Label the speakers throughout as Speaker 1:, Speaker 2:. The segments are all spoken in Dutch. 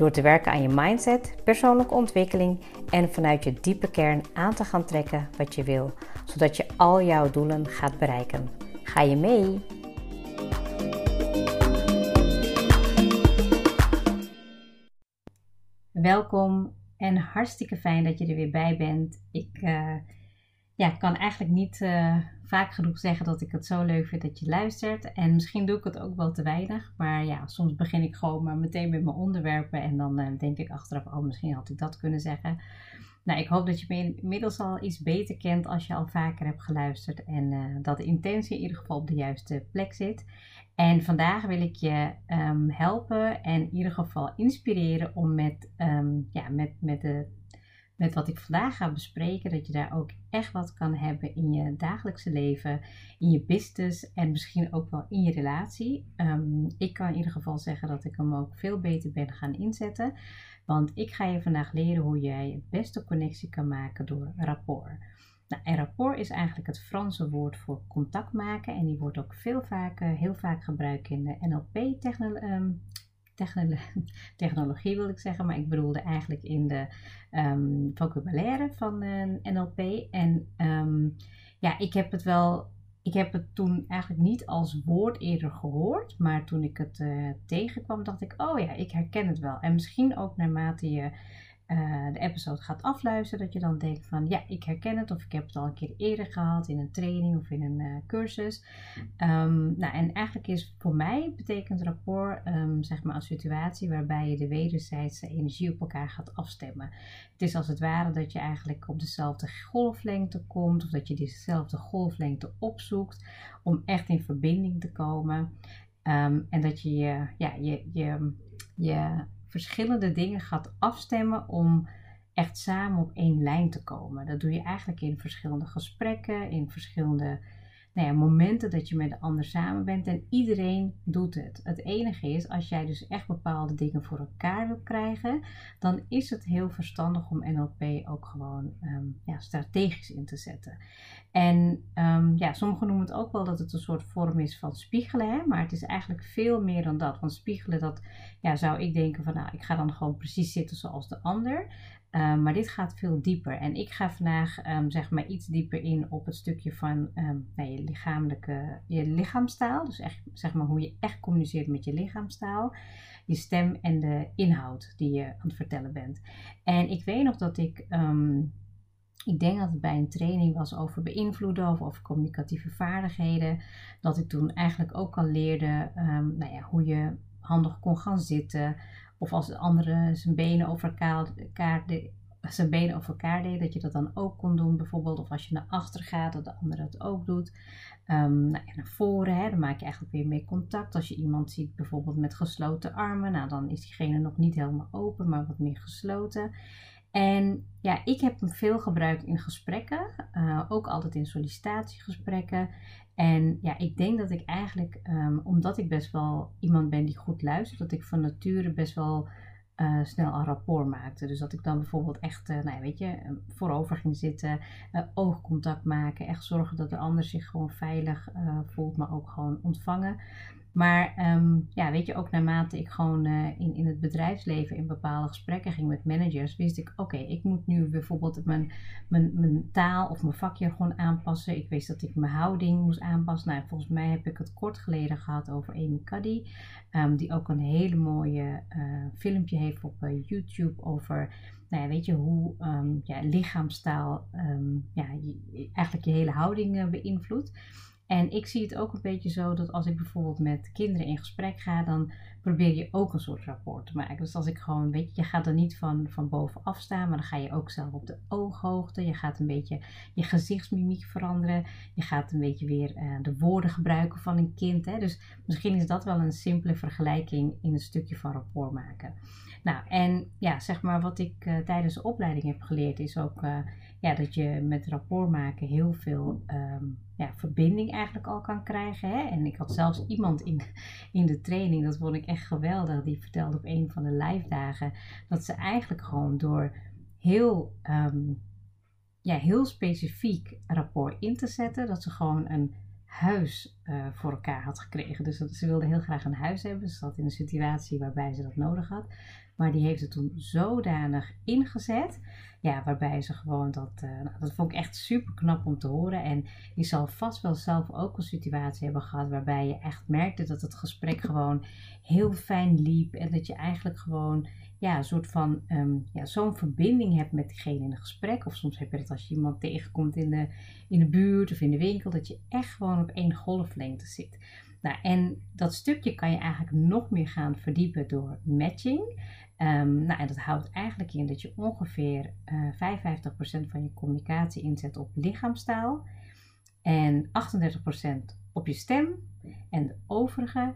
Speaker 1: Door te werken aan je mindset, persoonlijke ontwikkeling en vanuit je diepe kern aan te gaan trekken wat je wil, zodat je al jouw doelen gaat bereiken. Ga je mee? Welkom en hartstikke fijn dat je er weer bij bent. Ik uh, ja, kan eigenlijk niet uh, vaak genoeg zeggen dat ik het zo leuk vind dat je luistert. En misschien doe ik het ook wel te weinig. Maar ja, soms begin ik gewoon maar meteen met mijn onderwerpen. En dan uh, denk ik achteraf, oh misschien had ik dat kunnen zeggen. Nou, ik hoop dat je me inmiddels al iets beter kent als je al vaker hebt geluisterd. En dat de intentie in ieder geval op de juiste plek zit. En vandaag wil ik je um, helpen en in ieder geval inspireren om met, um, ja, met, met, de, met wat ik vandaag ga bespreken, dat je daar ook echt wat kan hebben in je dagelijkse leven, in je business en misschien ook wel in je relatie. Um, ik kan in ieder geval zeggen dat ik hem ook veel beter ben gaan inzetten. Want ik ga je vandaag leren hoe jij het beste connectie kan maken door rapport. Nou, rapport is eigenlijk het Franse woord voor contact maken. En die wordt ook veel vaker, heel vaak gebruikt in de NLP-technologie, wil ik zeggen. Maar ik bedoelde eigenlijk in de um, vocabulaire van uh, eh, NLP. En ehm, ja, ik heb het wel ik heb het toen eigenlijk niet als woord eerder gehoord, maar toen ik het uh, tegenkwam, dacht ik: oh ja, ik herken het wel. En misschien ook naarmate je uh, de episode gaat afluisteren, dat je dan denkt van ja, ik herken het of ik heb het al een keer eerder gehad in een training of in een uh, cursus. Um, nou, en eigenlijk is voor mij betekent rapport um, zeg maar een situatie waarbij je de wederzijdse energie op elkaar gaat afstemmen. Het is als het ware dat je eigenlijk op dezelfde golflengte komt of dat je dezelfde golflengte opzoekt om echt in verbinding te komen. Um, en dat je je, ja, je, je, je verschillende dingen gaat afstemmen om echt samen op één lijn te komen. Dat doe je eigenlijk in verschillende gesprekken, in verschillende nou ja, momenten dat je met de ander samen bent. En iedereen doet het. Het enige is, als jij dus echt bepaalde dingen voor elkaar wil krijgen, dan is het heel verstandig om NLP ook gewoon ehm, ja, strategisch in te zetten. En um, ja, sommigen noemen het ook wel dat het een soort vorm is van spiegelen, hè? maar het is eigenlijk veel meer dan dat. Want spiegelen, dat ja, zou ik denken van nou, ik ga dan gewoon precies zitten zoals de ander. Um, maar dit gaat veel dieper. En ik ga vandaag um, zeg maar iets dieper in op het stukje van um, nou, je lichamelijke, je lichaamstaal. Dus echt, zeg maar hoe je echt communiceert met je lichaamstaal. Je stem en de inhoud die je aan het vertellen bent. En ik weet nog dat ik ik denk dat het bij een training was over beïnvloeden of over communicatieve vaardigheden. Dat ik toen eigenlijk ook al leerde nou ja, hoe je handig kon gaan zitten. Of als de andere zijn benen over elkaar, de, zijn benen over elkaar deed, dat je dat dan ook kon doen. Bijvoorbeeld, of als je naar achter gaat, dat de andere het ook doet. Um, nou, en naar voren, hè, dan maak je eigenlijk weer meer contact. Als je iemand ziet bijvoorbeeld met gesloten armen, nou, dan is diegene nog niet helemaal open, maar wat meer gesloten. En ja, ik heb hem veel gebruikt in gesprekken, uh, ook altijd in sollicitatiegesprekken. En ja, ik denk dat ik eigenlijk, um, omdat ik best wel iemand ben die goed luistert, dat ik van nature best wel uh, snel een rapport maakte. Dus dat ik dan bijvoorbeeld echt, uh, nou weet je, voorover ging zitten, oogcontact maken, echt zorgen dat de ander zich gewoon veilig voelt, maar ook gewoon ontvangen. Maar ehm, ja, weet je, ook naarmate ik gewoon uh, in, in het bedrijfsleven in bepaalde gesprekken ging met managers, wist ik, oké, ik moet nu bijvoorbeeld mijn, mijn, mijn taal of mijn vakje gewoon aanpassen. Ik wist dat ik mijn houding moest aanpassen. Nou, volgens mij heb ik het kort geleden gehad over Amy Cuddy, um, die ook een hele mooie uh, filmpje heeft op uh, YouTube over nou ja, weet je, hoe um, ja, lichaamstaal ja, je, eigenlijk je hele houding beïnvloedt. En ik zie het ook een beetje zo dat als ik bijvoorbeeld met kinderen in gesprek ga, dan probeer je ook een soort rapport te maken. Dus als ik gewoon, weet je, je gaat er niet van, van bovenaf staan, maar dan ga je ook zelf op de ooghoogte. Je gaat een beetje je gezichtsmimiek veranderen. Je gaat een beetje weer uh, de woorden gebruiken van een kind. Hè? Dus misschien is dat wel een simpele vergelijking in een stukje van rapport maken. Nou, en ja, zeg maar wat ik uh, tijdens de opleiding heb geleerd is ook uh, ja, dat je met rapport maken heel veel um, ja, verbinding eigenlijk al kan krijgen. Hè? En ik had zelfs iemand in, in de training, dat vond ik echt geweldig, die vertelde op een van de live dagen dat ze eigenlijk gewoon door heel, um, ja, heel specifiek rapport in te zetten, dat ze gewoon een huis uh, voor elkaar had gekregen. Dus ze wilde heel graag een huis hebben. Ze zat in een situatie waarbij ze dat nodig had. Maar die heeft het toen zodanig ingezet. Ja, waarbij ze gewoon dat. Uh, nou, dat vond ik echt super knap om te horen. En je zal vast wel zelf ook een situatie hebben gehad. waarbij je echt merkte dat het gesprek gewoon heel fijn liep. En dat je eigenlijk gewoon ja, een soort van um, ja, zo'n verbinding hebt met diegene in een gesprek. Of soms heb je dat als je iemand tegenkomt in de, in de buurt of in de winkel, dat je echt gewoon op één golflengte zit. Nou, en dat stukje kan je eigenlijk nog meer gaan verdiepen door matching. Um, nou, en dat houdt eigenlijk in dat je ongeveer uh, eh, 55% van je communicatie inzet op lichaamstaal en 38% op je stem en de overige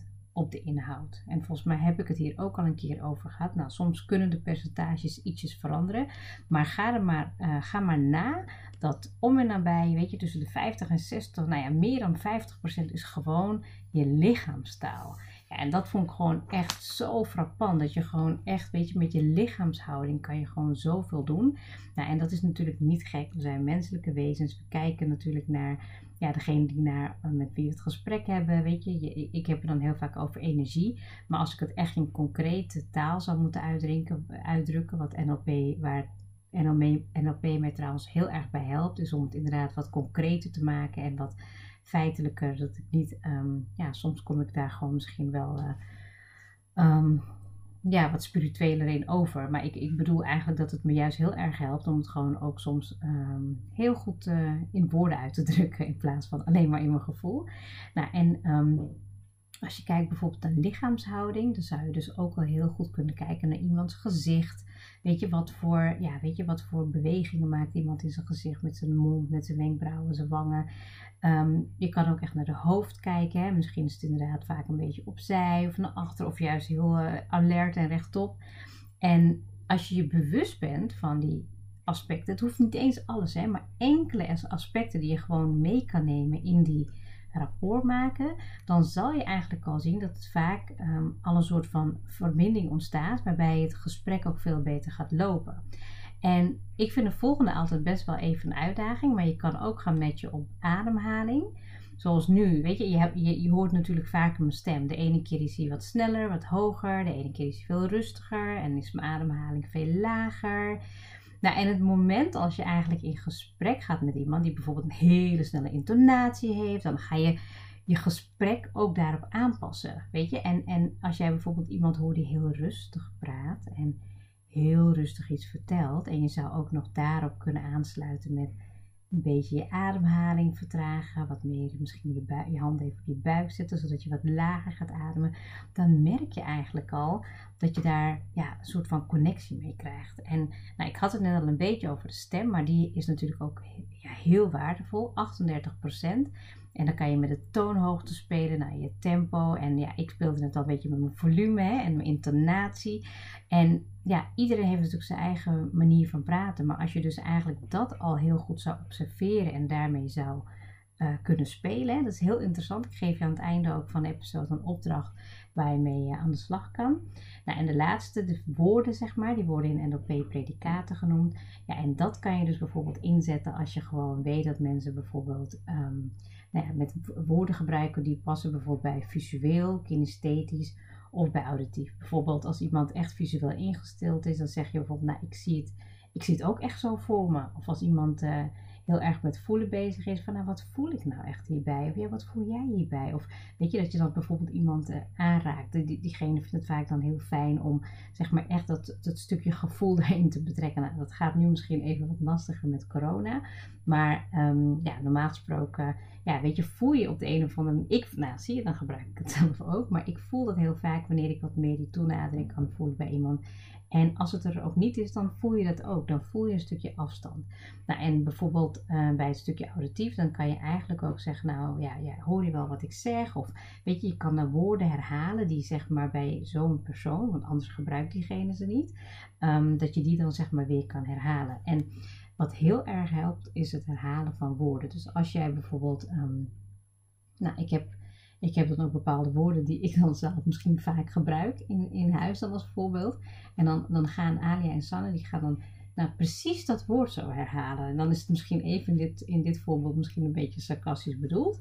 Speaker 1: 7% op de inhoud. En volgens mij heb ik het hier ook al een keer over gehad. Nou, soms kunnen de percentages ietsjes veranderen. Maar ga er maar, uh, ga maar na dat om en nabij, weet je, tussen de 50 en 60, nou ja, meer dan 50% is gewoon je lichaamstaal. Ja, en dat vond ik gewoon echt zo frappant. Dat je gewoon echt, weet je, met je lichaamshouding kan je gewoon zoveel doen. Nou, en dat is natuurlijk niet gek. We zijn menselijke wezens. We kijken natuurlijk naar ja, degene die naar, eh, met wie we het gesprek hebben. Weet je, ik heb het dan heel vaak over energie. Maar als ik het echt in concrete taal zou moeten uitdrukken, uitdrukken wat NLP, waar NLP, NLP mij trouwens heel erg bij helpt. Dus om het inderdaad wat concreter te maken en wat feitelijker. Dat ik niet, ehm, ja, soms kom ik daar gewoon misschien wel uh, um, ja, wat spiritueler in over. Maar ik, ik bedoel eigenlijk dat het me juist heel erg helpt om het gewoon ook soms um, heel goed uh, in woorden uit te drukken. In plaats van alleen maar in mijn gevoel. Nou, en als je kijkt bijvoorbeeld naar lichaamshouding, dan zou je dus ook wel heel goed kunnen kijken naar iemands gezicht. Weet je wat voor, ja, weet je wat voor bewegingen maakt iemand in zijn gezicht met zijn mond, met zijn wenkbrauwen, zijn wangen. Um, je kan ook echt naar de hoofd kijken. Hè. Misschien is het inderdaad vaak een beetje opzij of naar achter of juist heel uh, alert en rechtop. En als je je bewust bent van die aspecten, het hoeft niet eens alles, hè, maar enkele aspecten die je gewoon mee kan nemen in die rapport maken, dan zal je eigenlijk al zien dat het vaak um, al een soort van verbinding ontstaat, waarbij het gesprek ook veel beter gaat lopen. En ik vind de volgende altijd best wel even een uitdaging, maar je kan ook gaan matchen op ademhaling. Zoals nu, weet je, je, je, je hoort natuurlijk vaker mijn stem. De ene keer is hij wat sneller, wat hoger, de ene keer is hij veel rustiger en is mijn ademhaling veel lager. Nou, en het moment als je eigenlijk in gesprek gaat met iemand die bijvoorbeeld een hele snelle intonatie heeft, dan ga je je gesprek ook daarop aanpassen. Weet je, en, en als jij bijvoorbeeld iemand hoort die heel rustig praat en heel rustig iets vertelt, en je zou ook nog daarop kunnen aansluiten met een beetje je ademhaling vertragen, wat meer misschien je, je hand even op je buik zetten, zodat je wat lager gaat ademen, dan merk je eigenlijk al dat je daar ja, een soort van connectie mee krijgt. En nou, ik had het net al een beetje over de stem, maar die is natuurlijk ook ja, heel waardevol, 38%. En dan kan je met de toonhoogte spelen, nou, je tempo. En ja, ik speelde net al een beetje met mijn volume hè, en mijn intonatie. En ja, iedereen heeft natuurlijk zijn eigen manier van praten. Maar als je dus eigenlijk dat al heel goed zou observeren en daarmee zou uh, kunnen spelen. Dat is heel interessant. Ik geef je aan het einde ook van de episode een opdracht waar je mee aan de slag kan. Nou, en de laatste, de woorden zeg maar, die worden in NLP predicaten genoemd. Ja, en dat kan je dus bijvoorbeeld inzetten als je gewoon weet dat mensen bijvoorbeeld um, nou ja, met woorden gebruiken die passen bijvoorbeeld bij visueel, kinesthetisch of bij auditief. Bijvoorbeeld als iemand echt visueel ingesteld is, dan zeg je bijvoorbeeld, nou ik zie het, ik zie het ook echt zo voor me. Of als iemand uh, heel erg met voelen bezig is, van nou wat voel ik nou echt hierbij? Of ja, wat voel jij hierbij? Of weet je dat je dan bijvoorbeeld iemand uh, aanraakt. Die, diegene vindt het vaak dan heel fijn om zeg maar echt dat, dat stukje gevoel erin te betrekken. Nou, dat gaat nu misschien even wat lastiger met corona. Maar um, ja, normaal gesproken, ja, weet je, voel je op de een of andere manier. Ik, nou, zie je, dan gebruik ik het zelf ook. Maar ik voel dat heel vaak wanneer ik wat meer die toenadering kan voelen bij iemand. En als het er ook niet is, dan voel je dat ook. Dan voel je een stukje afstand. Nou, en bijvoorbeeld uh, bij het stukje auditief, dan kan je eigenlijk ook zeggen, nou ja, ja, hoor je wel wat ik zeg? Of weet je, je kan dan woorden herhalen die zeg maar bij zo'n persoon, want anders gebruikt diegene ze niet, um, dat je die dan zeg maar weer kan herhalen. En wat heel erg helpt, is het herhalen van woorden. Dus als jij bijvoorbeeld, um, nou, ik heb ik heb dan ook bepaalde woorden die ik dan zelf misschien vaak gebruik in, in huis dan als voorbeeld. En dan, dan gaan Alia en Sanne, die gaan dan nou, precies dat woord zo herhalen. En dan is het misschien even in dit, in dit voorbeeld misschien een beetje sarcastisch bedoeld.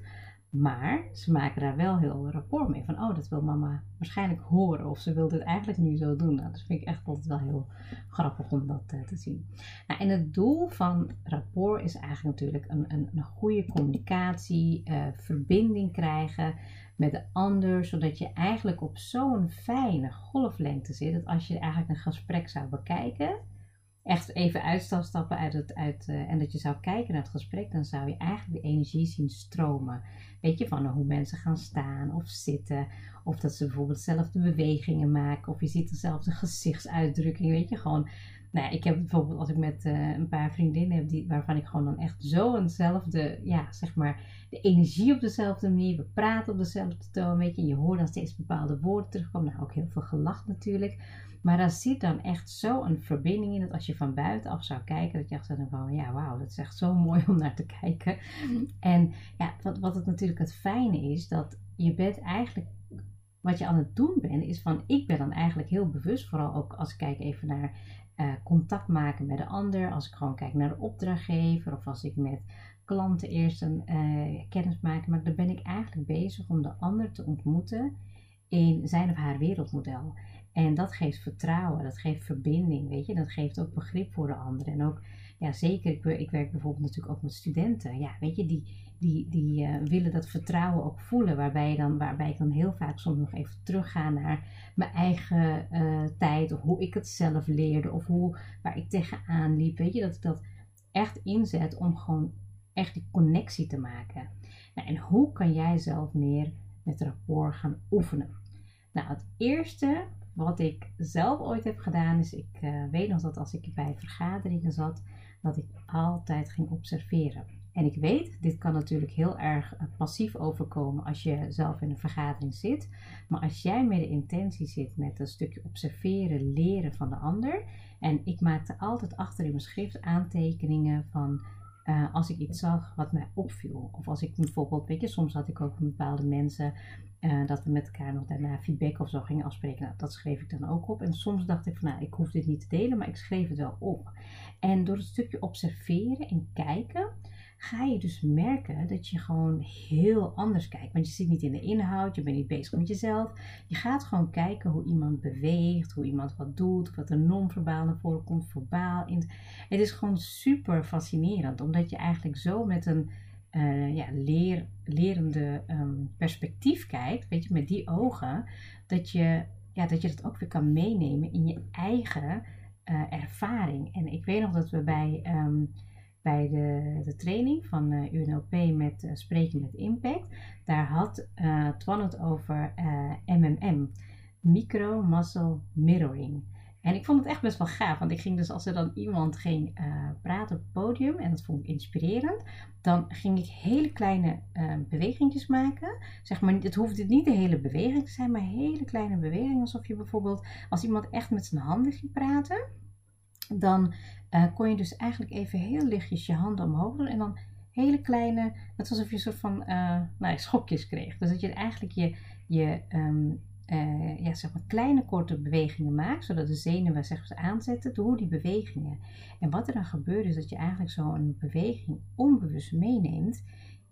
Speaker 1: Maar ze maken daar wel heel rapport mee. Van, oh, dat wil mama waarschijnlijk horen. Of ze wil dit eigenlijk nu zo doen. Nou, dat vind ik echt altijd wel heel grappig om dat uh, te zien. Nou, en het doel van rapport is eigenlijk natuurlijk een, een, een goede communicatie, uh, verbinding krijgen met de ander. Zodat je eigenlijk op zo'n fijne golflengte zit. Dat als je eigenlijk een gesprek zou bekijken echt even uit zou stappen uit het, uit, uh, en dat je zou kijken naar het gesprek, dan zou je eigenlijk de energie zien stromen. Weet je, van hoe mensen gaan staan of zitten, of dat ze bijvoorbeeld zelf de bewegingen maken, of je ziet dezelfde gezichtsuitdrukking, weet je, gewoon. Nou, ik heb bijvoorbeeld als ik met uh, een paar vriendinnen heb, die, waarvan ik gewoon dan echt zo eenzelfde, ja, zeg maar, de energie op dezelfde manier, we praten op dezelfde toon, weet je, je hoort dan steeds bepaalde woorden terugkomen, nou ook heel veel gelacht natuurlijk. Maar daar zit dan echt zo een verbinding in dat als je van buitenaf zou kijken, dat je echt dan van ja, wauw, dat is echt zo mooi om naar te kijken. En ja, wat het natuurlijk het fijne is, dat je bent eigenlijk, wat je aan het doen bent, is van ik ben dan eigenlijk heel bewust, vooral ook als ik kijk even naar uh, contact maken met de ander, als ik gewoon kijk naar de opdrachtgever of als ik met klanten eerst een uh, kennis maak, maar dan ben ik eigenlijk bezig om de ander te ontmoeten in zijn of haar wereldmodel. En dat geeft vertrouwen, dat geeft verbinding, weet je. Dat geeft ook begrip voor de ander. En ook, ja zeker, ik, ik werk bijvoorbeeld natuurlijk ook met studenten. Ja, weet je, die, die, die uh, willen dat vertrouwen ook voelen. Waarbij, dan, waarbij ik dan heel vaak soms nog even terugga naar mijn eigen uh, tijd. Of hoe ik het zelf leerde. Of hoe, waar ik tegenaan liep. Weet je, dat ik dat echt inzet om gewoon echt die connectie te maken. Nou, en hoe kan jij zelf meer met rapport gaan oefenen? Nou, het eerste wat ik zelf ooit heb gedaan is, ik uh, weet nog dat als ik bij vergaderingen zat, dat ik altijd ging observeren. En ik weet, dit kan natuurlijk heel erg eh, passief overkomen als je zelf in een vergadering zit. Maar als jij met de intentie zit met een stukje observeren, leren van de ander. En ik maakte altijd achter in mijn schrift aantekeningen van uh, als ik iets zag wat mij opviel. Of als ik bijvoorbeeld, weet je, soms had ik ook bepaalde mensen uh, dat we met elkaar nog daarna feedback of zo gingen afspreken. Nou, dat schreef ik dan ook op. En soms dacht ik van, nou, ik hoef dit niet te delen, maar ik schreef het wel op. En door het stukje observeren en kijken, ga je dus merken dat je gewoon heel anders kijkt. Want je zit niet in de inhoud, je bent niet bezig met jezelf. Je gaat gewoon kijken hoe iemand beweegt, hoe iemand wat doet, wat er non-verbaal naar voren komt, verbaal. Het is gewoon super fascinerend, omdat je eigenlijk zo met een uh, ja, leer, lerende um, perspectief kijkt, weet je, met die ogen, dat je, ja, dat je dat ook weer kan meenemen in je eigen uh, ervaring. En ik weet nog dat we bij, um, bij de, de training van uh, UNLP met uh, Spreken met Impact, daar had Twan het over MMM, Micro Muscle Mirroring. En ik vond het echt best wel gaaf, want ik ging dus als er dan iemand ging praten op het podium, en dat vond ik inspirerend, dan ging ik hele kleine bewegingjes maken. Zeg maar, het hoefde niet de hele beweging te zijn, maar hele kleine bewegingen. Alsof je bijvoorbeeld, als iemand echt met zijn handen ging praten, dan uh, kon je dus eigenlijk even heel lichtjes je handen omhoog doen en dan hele kleine, net alsof je een soort van nou, schokjes kreeg. Dus dat je eigenlijk je, je um, uh, ja, zeg maar kleine korte bewegingen maakt, zodat de zenuwen zeg aanzetten door die bewegingen. En wat er dan gebeurt is dat je eigenlijk zo'n beweging onbewust meeneemt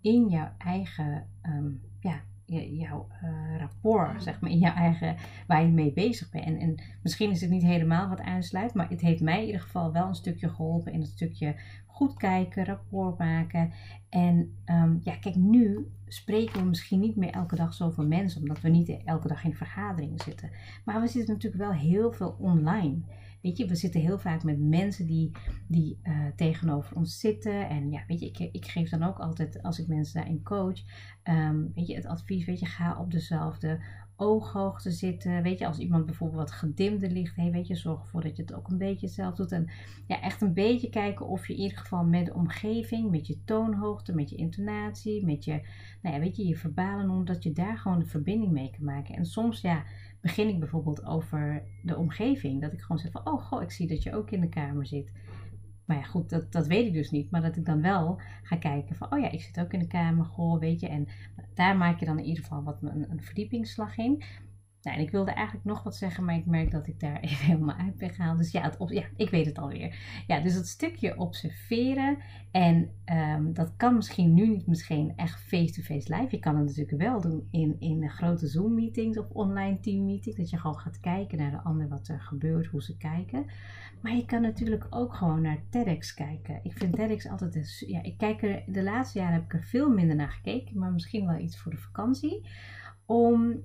Speaker 1: in jouw eigen, um, ja, jouw uh, rapport, zeg maar, in jouw eigen, waar je mee bezig bent. En, en misschien is het niet helemaal wat aansluit, maar het heeft mij in ieder geval wel een stukje geholpen in het stukje goed kijken, rapport maken. En um, ja, kijk, nu spreken we misschien niet meer elke dag zoveel mensen, omdat we niet elke dag in vergaderingen zitten. Maar we zitten natuurlijk wel heel veel online. Weet je, we zitten heel vaak met mensen die, die uh, tegenover ons zitten. En ja, weet je, ik, ik geef dan ook altijd, als ik mensen daarin coach, um, weet je, het advies, weet je, ga op dezelfde ooghoogte zitten. Weet je, als iemand bijvoorbeeld wat gedimde ligt, hey, weet je, zorg ervoor dat je het ook een beetje zelf doet. En ja, echt een beetje kijken of je in ieder geval met de omgeving, met je toonhoogte, met je intonatie, met je, nou ja, weet je, je verbalen, omdat je daar gewoon een verbinding mee kan maken. En soms, ja, begin ik bijvoorbeeld over de omgeving. Dat ik gewoon zeg van, oh goh, ik zie dat je ook in de kamer zit. Maar ja, goed, dat, dat weet ik dus niet. Maar dat ik dan wel ga kijken van, oh ja, ik zit ook in de kamer, goh, weet je. En daar maak je dan in ieder geval wat een, een verdiepingsslag in. Nou, en ik wilde eigenlijk nog wat zeggen, maar ik merk dat ik daar even helemaal uit ben gehaald. Dus ja, het ja ik weet het alweer. Ja, dus het stukje observeren. En um, dat kan misschien nu niet misschien echt face-to-face live. Je kan het natuurlijk wel doen in, in grote Zoom-meetings of online team-meetings. Dat je gewoon gaat kijken naar de ander, wat er gebeurt, hoe ze kijken. Maar je kan natuurlijk ook gewoon naar TEDx kijken. Ik vind TEDx altijd... Een, ja, ik kijk er, de laatste jaren heb ik er veel minder naar gekeken. Maar misschien wel iets voor de vakantie. Om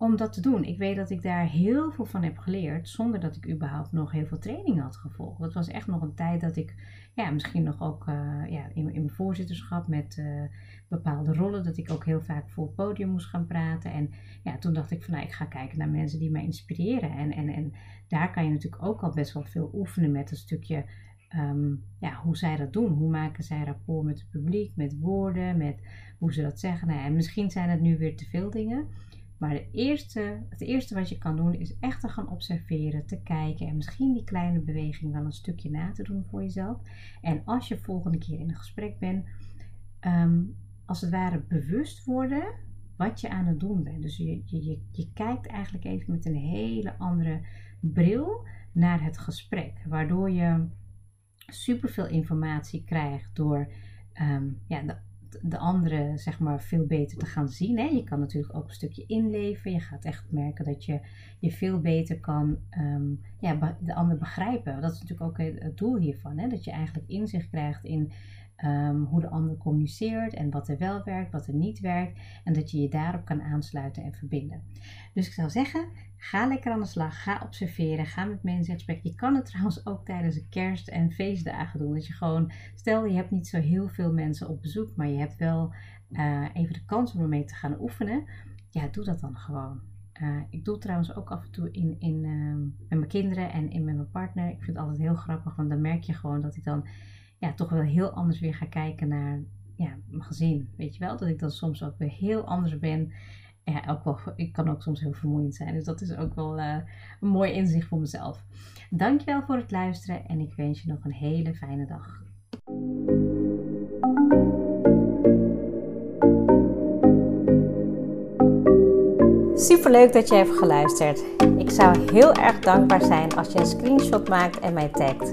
Speaker 1: om dat te doen. Ik weet dat ik daar heel veel van heb geleerd, zonder dat ik überhaupt nog heel veel training had gevolgd. Dat was echt nog een tijd dat ik, ja, misschien nog ook uh, ja, in, in, mijn voorzitterschap met uh, bepaalde rollen, dat ik ook heel vaak voor het podium moest gaan praten. En ja, toen dacht ik van, nou, ik ga kijken naar mensen die mij inspireren. En, en, en daar kan je natuurlijk ook al best wel veel oefenen met een stukje Um, ja, hoe zij dat doen. Hoe maken zij rapport met het publiek, met woorden, met hoe ze dat zeggen. Nou, en misschien zijn het nu weer te veel dingen. Maar eerste, het eerste wat je kan doen is echt te gaan observeren, te kijken en misschien die kleine beweging wel een stukje na te doen voor jezelf. En als je volgende keer in een gesprek bent, ehm, als het ware bewust worden wat je aan het doen bent. Dus je, je, je kijkt eigenlijk even met een hele andere bril naar het gesprek, waardoor je superveel informatie krijgt door um, ja, de de andere zeg maar veel beter te gaan zien. Hè. Je kan natuurlijk ook een stukje inleven. Je gaat echt merken dat je je veel beter kan um, ja, de ander begrijpen. Dat is natuurlijk ook het doel hiervan. Hè. Dat je eigenlijk inzicht krijgt in um, hoe de ander communiceert en wat er wel werkt, wat er niet werkt. En dat je je daarop kan aansluiten en verbinden. Dus ik zou zeggen, ga lekker aan de slag. Ga observeren. Ga met mensen in gesprek. Je kan het trouwens ook tijdens de kerst- en feestdagen doen. Dat je gewoon, stel je hebt niet zo heel veel mensen op bezoek, maar je hebt wel uh, even de kans om ermee te gaan oefenen. Ja, doe dat dan gewoon. Uh, ik doe trouwens ook af en toe in, in, uh, met mijn kinderen en in met mijn partner. Ik vind het altijd heel grappig, want dan merk je gewoon dat ik dan ja, toch wel heel anders weer ga kijken naar ja, mijn gezin. Weet je wel, dat ik dan soms ook weer heel anders ben. Ja, ook wel, ik kan ook soms heel vermoeiend zijn. Dus dat is ook wel uh, een mooi inzicht voor mezelf. Dankjewel voor het luisteren en ik wens je nog een hele fijne dag.
Speaker 2: Super leuk dat je hebt geluisterd. Ik zou heel erg dankbaar zijn als je een screenshot maakt en mij tagt.